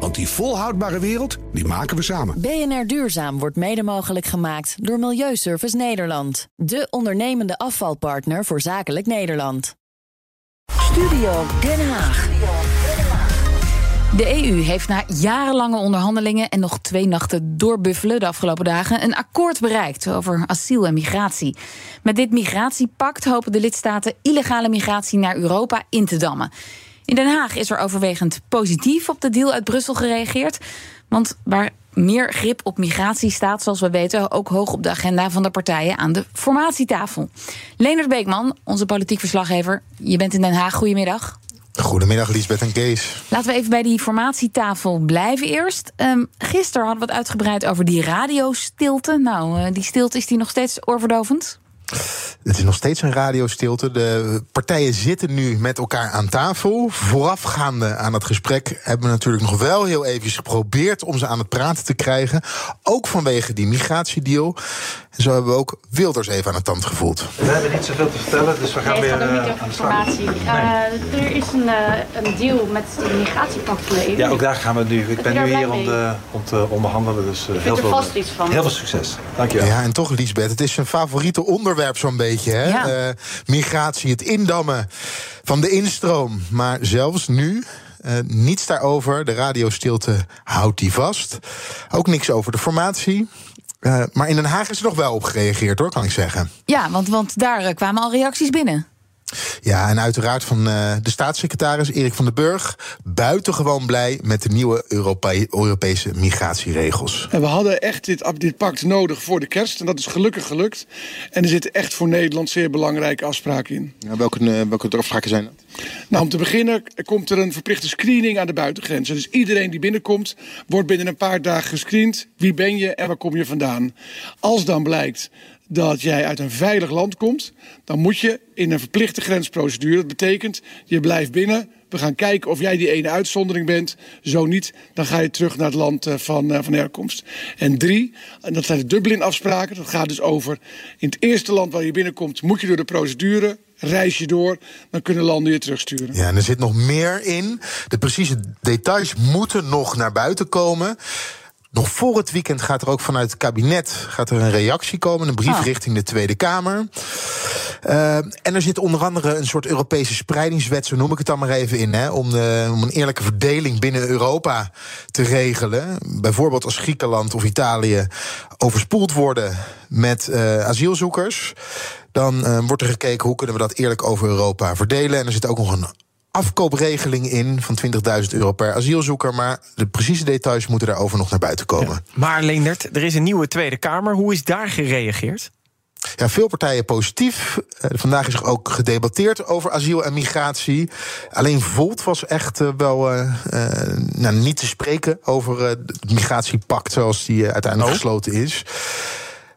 Want die volhoudbare wereld, die maken we samen. BNR Duurzaam wordt mede mogelijk gemaakt door Milieuservice Nederland. De ondernemende afvalpartner voor zakelijk Nederland. Studio Den Haag. De EU heeft na jarenlange onderhandelingen en nog twee nachten doorbuffelen de afgelopen dagen een akkoord bereikt over asiel en migratie. Met dit migratiepact hopen de lidstaten illegale migratie naar Europa in te dammen. In Den Haag is er overwegend positief op de deal uit Brussel gereageerd. Want waar meer grip op migratie staat, zoals we weten, ook hoog op de agenda van de partijen aan de formatietafel. Leonard Beekman, onze politiek verslaggever, je bent in Den Haag. Goedemiddag. Goedemiddag, Liesbeth en Kees. Laten we even bij die formatietafel blijven eerst. Um, gisteren hadden we het uitgebreid over die radiostilte. Nou, uh, die stilte is die nog steeds oorverdovend? Het is nog steeds een radiostilte. De partijen zitten nu met elkaar aan tafel. Voorafgaande aan het gesprek hebben we natuurlijk nog wel heel even geprobeerd om ze aan het praten te krijgen. Ook vanwege die migratiedeal. En zo hebben we ook Wilders even aan het tand gevoeld. We hebben niet zoveel te vertellen, dus we gaan nee, weer het gaat ook niet over informatie. Uh, er is een, uh, een deal met de migratiepact van de EU. Ja, ook daar gaan we nu. Ik ben nu hier om, de, om te onderhandelen. Dus uh, heel, er veel, vast iets van. heel veel succes. Dank je wel. Ja, en toch, Liesbeth, het is een favoriete onderwerp zo'n beetje. Hè? Ja. migratie, het indammen van de instroom. Maar zelfs nu uh, niets daarover. De radiostilte houdt die vast. Ook niks over de formatie. Uh, maar in Den Haag is er nog wel op gereageerd, hoor, kan ik zeggen. Ja, want, want daar kwamen al reacties binnen. Ja, en uiteraard van uh, de staatssecretaris Erik van den Burg. Buitengewoon blij met de nieuwe Europa Europese migratieregels. En we hadden echt dit, dit pact nodig voor de kerst. En dat is gelukkig gelukt. En er zitten echt voor Nederland zeer belangrijke afspraken in. Ja, welke, welke afspraken zijn dat? Nou, om te beginnen komt er een verplichte screening aan de buitengrenzen. Dus iedereen die binnenkomt, wordt binnen een paar dagen gescreend. Wie ben je en waar kom je vandaan? Als dan blijkt dat jij uit een veilig land komt, dan moet je in een verplichte grensprocedure. Dat betekent, je blijft binnen. We gaan kijken of jij die ene uitzondering bent. Zo niet, dan ga je terug naar het land van, van herkomst. En drie, en dat zijn de Dublin-afspraken. Dat gaat dus over, in het eerste land waar je binnenkomt, moet je door de procedure reis je door, dan kunnen landen je terugsturen. Ja, en er zit nog meer in. De precieze details moeten nog naar buiten komen. Nog voor het weekend gaat er ook vanuit het kabinet gaat er een reactie komen, een brief Oh. richting de Tweede Kamer. Uh, en er zit onder andere een soort Europese spreidingswet, zo noem ik het dan maar even in, hè, om, de, om een eerlijke verdeling binnen Europa te regelen. Bijvoorbeeld als Griekenland of Italië overspoeld worden met uh, asielzoekers. Dan uh, wordt er gekeken hoe kunnen we dat eerlijk over Europa verdelen. En er zit ook nog een afkoopregeling in van 20.000 euro per asielzoeker. Maar de precieze details moeten daarover nog naar buiten komen. Ja. Maar Leendert, er is een nieuwe Tweede Kamer. Hoe is daar gereageerd? Ja, veel partijen positief. Uh, vandaag is er ook gedebatteerd over asiel en migratie. Alleen Volt was echt uh, wel uh, nou, niet te spreken over het migratiepact zoals die uiteindelijk oh. gesloten is.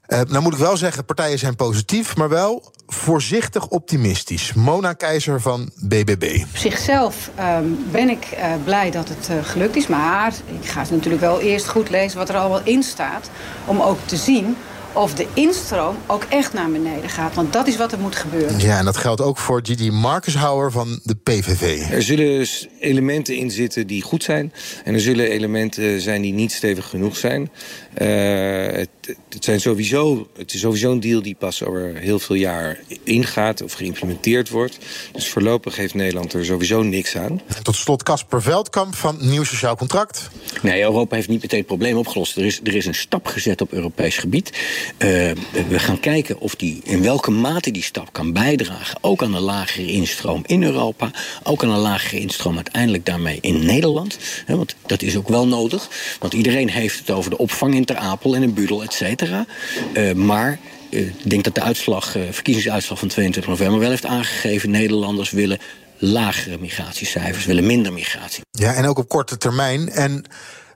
Uh, nou moet ik wel zeggen, partijen zijn positief, maar wel voorzichtig optimistisch. Mona Keizer van BBB. Op zichzelf um, ben ik uh, blij dat het uh, gelukt is. Maar ik ga natuurlijk wel eerst goed lezen wat er allemaal in staat. Om ook te zien of de instroom ook echt naar beneden gaat. Want dat is wat er moet gebeuren. Ja, en dat geldt ook voor Gigi Markenshouwer van de PVV. Er zullen elementen in zitten die goed zijn. En er zullen elementen zijn die niet stevig genoeg zijn. Uh, het, het, zijn sowieso, het is sowieso een deal die pas over heel veel jaar ingaat of geïmplementeerd wordt. Dus voorlopig heeft Nederland er sowieso niks aan. En tot slot Casper Veldkamp van Nieuw Sociaal Contract. Nee, Europa heeft niet meteen het probleem opgelost. Er is, er is een stap gezet op Europees gebied. Uh, we gaan kijken of die, in welke mate die stap kan bijdragen. Ook aan een lagere instroom in Europa. Ook aan een lagere instroom uiteindelijk daarmee in Nederland. He, want dat is ook wel nodig. Want iedereen heeft het over de opvang in Ter Apel en in Budel, et cetera. Uh, maar uh, ik denk dat de uitslag, verkiezingsuitslag van 22 november wel heeft aangegeven... Nederlanders willen lagere migratiecijfers, willen minder migratie. Ja, en ook op korte termijn. En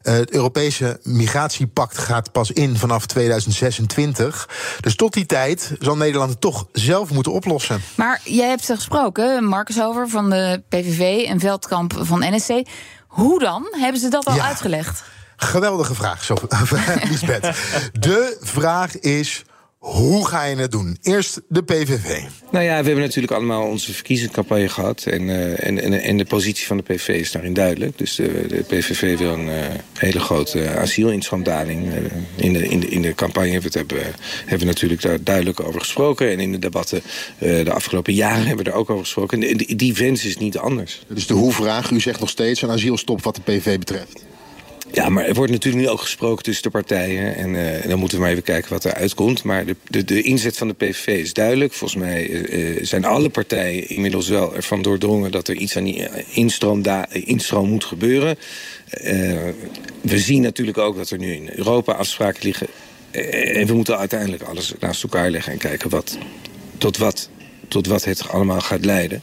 Eh, het Europese migratiepact gaat pas in vanaf 2026. Dus tot die tijd zal Nederland het toch zelf moeten oplossen. Maar jij hebt ze gesproken, Marcus Over van de PVV en Veldkamp van NSC. Hoe dan? Hebben ze dat al Ja. uitgelegd? Geweldige vraag, Lisbeth. De vraag is: hoe ga je het doen? Eerst de PVV. Nou ja, we hebben natuurlijk allemaal onze verkiezingscampagne gehad. En, eh, en, en, en de positie van de PVV is daarin duidelijk. Dus de, de PVV wil een eh, hele grote asielinstroomdaling. Eh, in, de, in, de, in de campagne hebben we, het hebben, hebben we natuurlijk daar duidelijk over gesproken. En in de debatten eh, de afgelopen jaren hebben we er ook over gesproken. En die, die wens is niet anders. Dus de hoe-vraag, u zegt nog steeds een asielstop wat de PV betreft. Ja, maar er wordt natuurlijk nu ook gesproken tussen de partijen. En eh, dan moeten we maar even kijken wat eruit komt. Maar de, de, de inzet van de PVV is duidelijk. Volgens mij eh, eh, zijn alle partijen inmiddels wel ervan doordrongen... dat er iets aan die instroom, instroom moet gebeuren. We zien natuurlijk ook dat er nu in Europa afspraken liggen. En we moeten uiteindelijk alles naast elkaar leggen... en kijken wat, tot wat tot wat het allemaal gaat leiden.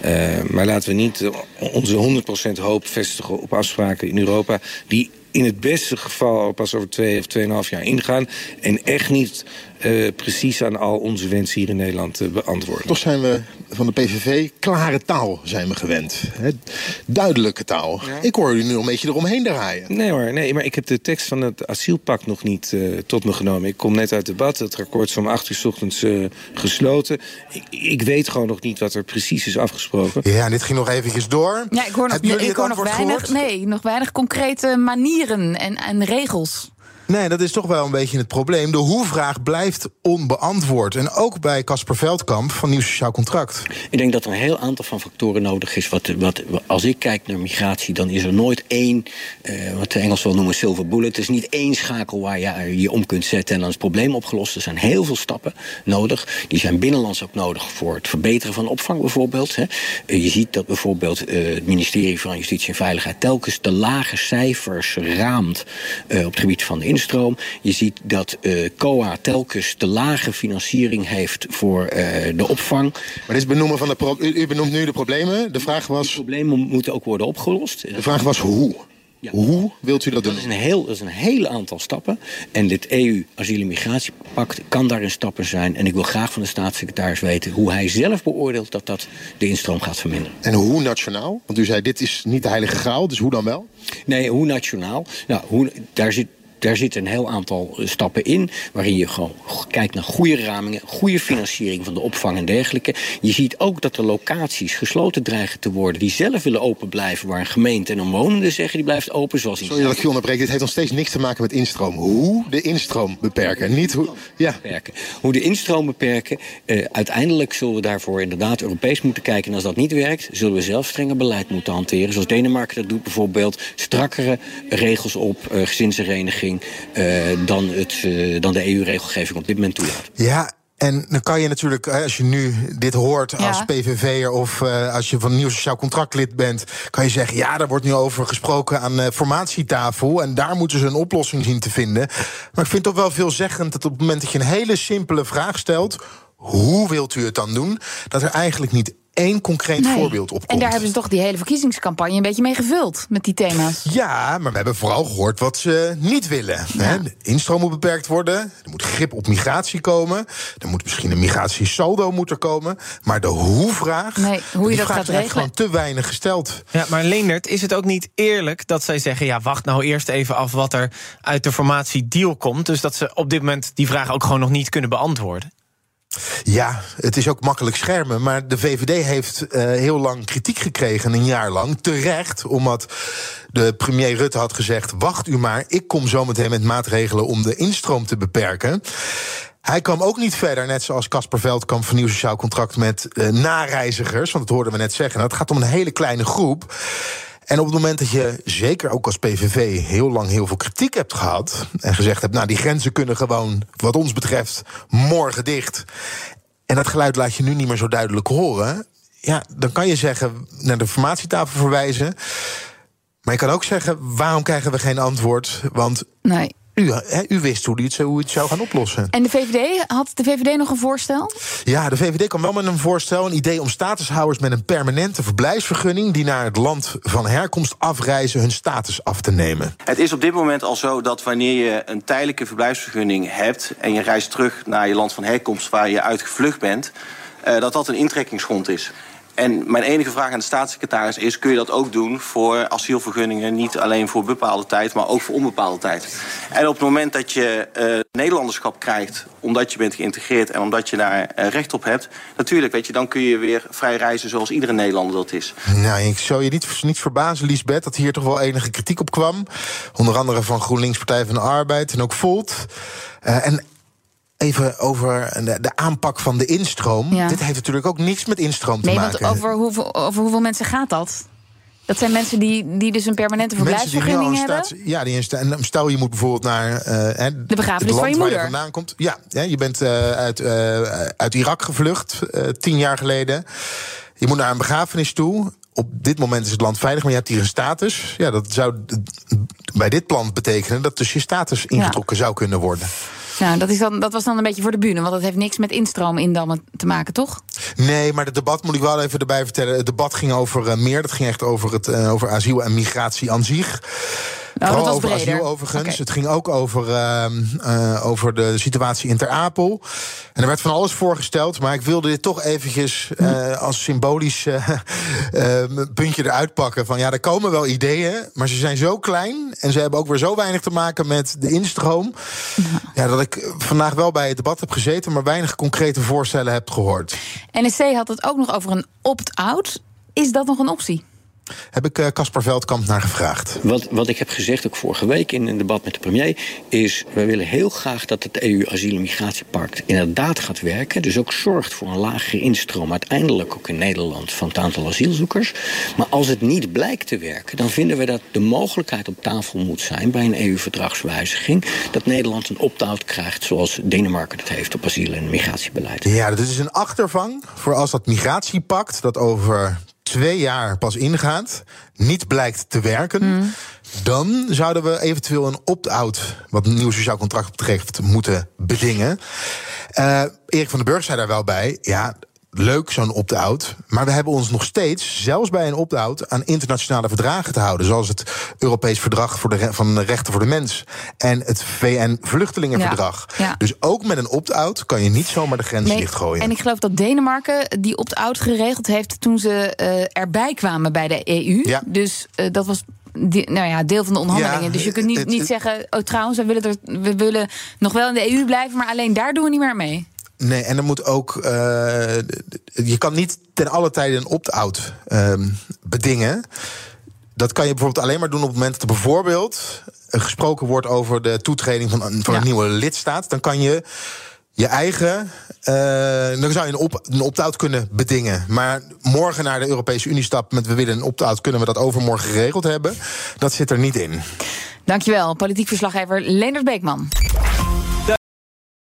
Eh, maar laten we niet eh, onze 100% hoop vestigen op afspraken in Europa... die in het beste geval al pas over twee of tweeënhalf jaar ingaan... en echt niet eh, precies aan al onze wensen hier in Nederland eh, beantwoorden. Toch zijn we van de PVV klare taal zijn we gewend. Hè? Duidelijke taal. Ik hoor u nu een beetje eromheen draaien. Nee hoor, nee, maar ik heb de tekst van het asielpact nog niet eh, tot me genomen. Ik kom net uit debat, het akkoord is om acht uur 's ochtends gesloten. Ik, ik weet gewoon nog niet wat er precies is afgesproken. Ja, dit ging nog eventjes door. Ja, ik hoor nog, ik hoor weinig, gehoord? nee, nog weinig concrete manieren en, en regels. Nee, dat is toch wel een beetje het probleem. De hoe-vraag blijft onbeantwoord. En ook bij Casper Veldkamp van Nieuw Sociaal Contract. Ik denk dat er een heel aantal van factoren nodig is. Wat, wat, als ik kijk naar migratie, dan is er nooit één, eh, wat de Engels wel noemen silver bullet. Het is niet één schakel waar je je om kunt zetten en dan is het probleem opgelost. Er zijn heel veel stappen nodig. Die zijn binnenlands ook nodig voor het verbeteren van opvang bijvoorbeeld. Hè. Eh, je ziet dat bijvoorbeeld eh, het ministerie van Justitie en Veiligheid telkens de lage cijfers raamt eh, op het gebied van de instroom. Je ziet dat eh, COA telkens de lage financiering heeft voor eh, de opvang. Maar dit is benoemen van de pro- u, u benoemt nu de problemen. De vraag was. De problemen moeten ook worden opgelost. De vraag was hoe. Hoe wilt u dat doen? Dat is een heel, dat is een heel aantal stappen. En dit EU-asiel- en migratiepact kan daarin stappen zijn. En ik wil graag van de staatssecretaris weten hoe hij zelf beoordeelt dat dat de instroom gaat verminderen. En hoe nationaal? Want u zei dit is niet de heilige graal, dus hoe dan wel? Nee, hoe nationaal? Nou, hoe, daar zit. Daar zitten een heel aantal eh, stappen in, waarin je gewoon kijkt naar goede ramingen, goede financiering van de opvang en dergelijke. Je ziet ook dat er locaties gesloten dreigen te worden die zelf willen open blijven, waar een gemeente en omwonenden zeggen die blijft open, zoals in Sorry dat ik je onderbreek. Dit heeft nog steeds niks te maken met instroom. Hoe de instroom beperken. Niet hoe. Ja. beperken. Hoe de instroom beperken. Eh, uiteindelijk zullen we daarvoor inderdaad Europees moeten kijken. En als dat niet werkt, zullen we zelf strenger beleid moeten hanteren. Zoals Denemarken dat doet bijvoorbeeld. Strakkere regels op eh, gezinshereniging eh, dan, het, eh, dan de EU-regelgeving op dit moment toelaat. Ja, en dan kan je natuurlijk, hè, als je nu dit hoort Ja. als PVV'er of eh, als je van Nieuw Sociaal Contractlid bent, kan je zeggen: ja, daar wordt nu over gesproken aan de formatietafel en daar moeten ze een oplossing zien te vinden. Maar ik vind het toch wel veelzeggend dat op het moment dat je een hele simpele vraag stelt: hoe wilt u het dan doen? Dat er eigenlijk niet één concreet Nee. voorbeeld op En daar hebben ze toch die hele verkiezingscampagne een beetje mee gevuld met die thema's. Ja, maar we hebben vooral gehoord wat ze niet willen. Hè? De instroom moet beperkt worden. Er moet grip op migratie komen. Er moet misschien een migratiesaldo moeten komen. Maar de hoe-vraag. Nee, hoe je die dat vraag gaat regelen. gewoon te weinig gesteld. Ja, maar Leendert, is het ook niet eerlijk dat zij zeggen... ja, wacht nou eerst even af wat er uit de formatie deal komt... dus dat ze op dit moment die vraag ook gewoon nog niet kunnen beantwoorden? Ja, het is ook makkelijk schermen. Maar de VVD heeft eh, heel lang kritiek gekregen, een jaar lang. Terecht, omdat de premier Rutte had gezegd... wacht u maar, ik kom zometeen met maatregelen om de instroom te beperken. Hij kwam ook niet verder, net zoals Casper Veldkamp van Nieuw Sociaal Contract... met eh, nareizigers, want dat hoorden we net zeggen. Het gaat om een hele kleine groep. En op het moment dat je, zeker ook als PVV, heel lang heel veel kritiek hebt gehad. en gezegd hebt: Nou, die grenzen kunnen gewoon, wat ons betreft, morgen dicht. En dat geluid laat je nu niet meer zo duidelijk horen. Ja, dan kan je zeggen naar de formatietafel verwijzen. Maar je kan ook zeggen: waarom krijgen we geen antwoord? Want Nee. U, wist hoe het, hoe u het zou gaan oplossen. En de VVD, had de VVD nog een voorstel? Ja, de VVD kwam wel met een voorstel, een idee om statushouders met een permanente verblijfsvergunning die naar het land van herkomst afreizen hun status af te nemen. Het is op dit moment al zo dat wanneer je een tijdelijke verblijfsvergunning hebt en je reist terug naar je land van herkomst waar je uitgevlucht bent, uh, dat dat een intrekkingsgrond is. En mijn enige vraag aan de staatssecretaris is: kun je dat ook doen voor asielvergunningen? Niet alleen voor bepaalde tijd, maar ook voor onbepaalde tijd. En op het moment dat je uh, Nederlanderschap krijgt, omdat je bent geïntegreerd en omdat je daar uh, recht op hebt, natuurlijk, weet je, dan kun je weer vrij reizen zoals iedere Nederlander dat is. Nou, ik zou je niet, niet verbazen, Liesbeth, dat hier toch wel enige kritiek op kwam. Onder andere van GroenLinks Partij van de Arbeid en ook Volt. Uh, en Even over de, de, aanpak van de instroom. Ja. Dit heeft natuurlijk ook niks met instroom te nee, maken. Want over, hoeveel, over hoeveel mensen gaat dat? Dat zijn mensen die, die dus een permanente verblijfsvergunning hebben? Staat, ja, die en stel je moet bijvoorbeeld naar... Uh, de begrafenis van je moeder. Je vandaan komt. Ja, je bent uh, uit, uh, uit Irak gevlucht, tien jaar geleden. Je moet naar een begrafenis toe op dit moment is het land veilig, maar je hebt hier een status. Ja, dat zou bij dit plan betekenen dat dus je status ingetrokken ja. zou kunnen worden. Nou, dat, is dan, dat was dan een beetje voor de bühne, want dat heeft niks met instroom in Dammen te maken, toch? Nee, maar het debat moet ik wel even erbij vertellen. Het debat ging over uh, meer. Dat ging echt over, het, uh, over asiel en migratie aan zich. Nou, Vooral was over breder. asiel overigens. Okay. Het ging ook over, uh, uh, over de situatie in Ter Apel. En er werd van alles voorgesteld. Maar ik wilde dit toch eventjes uh, als symbolisch puntje eruit pakken. Van ja, er komen wel ideeën. Maar ze zijn zo klein. En ze hebben ook weer zo weinig te maken met de instroom. Ja, dat ik vandaag wel bij het debat heb gezeten. Maar weinig concrete voorstellen heb gehoord. NSC had het ook nog over een opt-out. Is dat nog een optie? Heb ik Caspar uh, Veldkamp naar gevraagd. Wat, wat ik heb gezegd, ook vorige week in een debat met de premier, is: we willen heel graag dat het EU-asiel- en migratiepact inderdaad gaat werken. Dus ook zorgt voor een lagere instroom, uiteindelijk ook in Nederland, van het aantal asielzoekers. Maar als het niet blijkt te werken, dan vinden we dat de mogelijkheid op tafel moet zijn bij een EU-verdragswijziging dat Nederland een opt-out krijgt, zoals Denemarken dat heeft op asiel- en migratiebeleid. Ja, dat is een achtervang voor als dat migratiepact dat over twee jaar pas ingaat, niet blijkt te werken, mm. dan zouden we eventueel een opt-out, wat een nieuw sociaal contract betreft, moeten bedingen. Uh, Erik van den Burg zei daar wel bij, ja. Leuk, zo'n opt-out. Maar we hebben ons nog steeds, zelfs bij een opt-out, aan internationale verdragen te houden. Zoals het Europees Verdrag voor de van de Rechten voor de Mens. En het VN-Vluchtelingenverdrag. Ja, ja. Dus ook met een opt-out kan je niet zomaar de grens nee, dichtgooien. En ik geloof dat Denemarken die opt-out geregeld heeft toen ze uh, erbij kwamen bij de EU. Ja. Dus uh, dat was die, nou ja, deel van de onderhandelingen. Ja, dus je kunt niet, het- niet het- zeggen, oh trouwens, we willen, er, we willen nog wel in de EU blijven, maar alleen daar doen we niet meer mee. Nee, en er moet ook. eh, je kan niet ten alle tijde een opt-out ehm, bedingen. Dat kan je bijvoorbeeld alleen maar doen op het moment dat er bijvoorbeeld gesproken wordt over de toetreding van, een- van Ja. een nieuwe lidstaat. Dan kan je je eigen. eh, dan zou je een, op, een opt-out kunnen bedingen. Maar morgen naar de Europese Unie stappen met we willen een opt-out, kunnen we dat overmorgen geregeld hebben. Dat zit er niet in. Dankjewel, politiek verslaggever Leendert Beekman.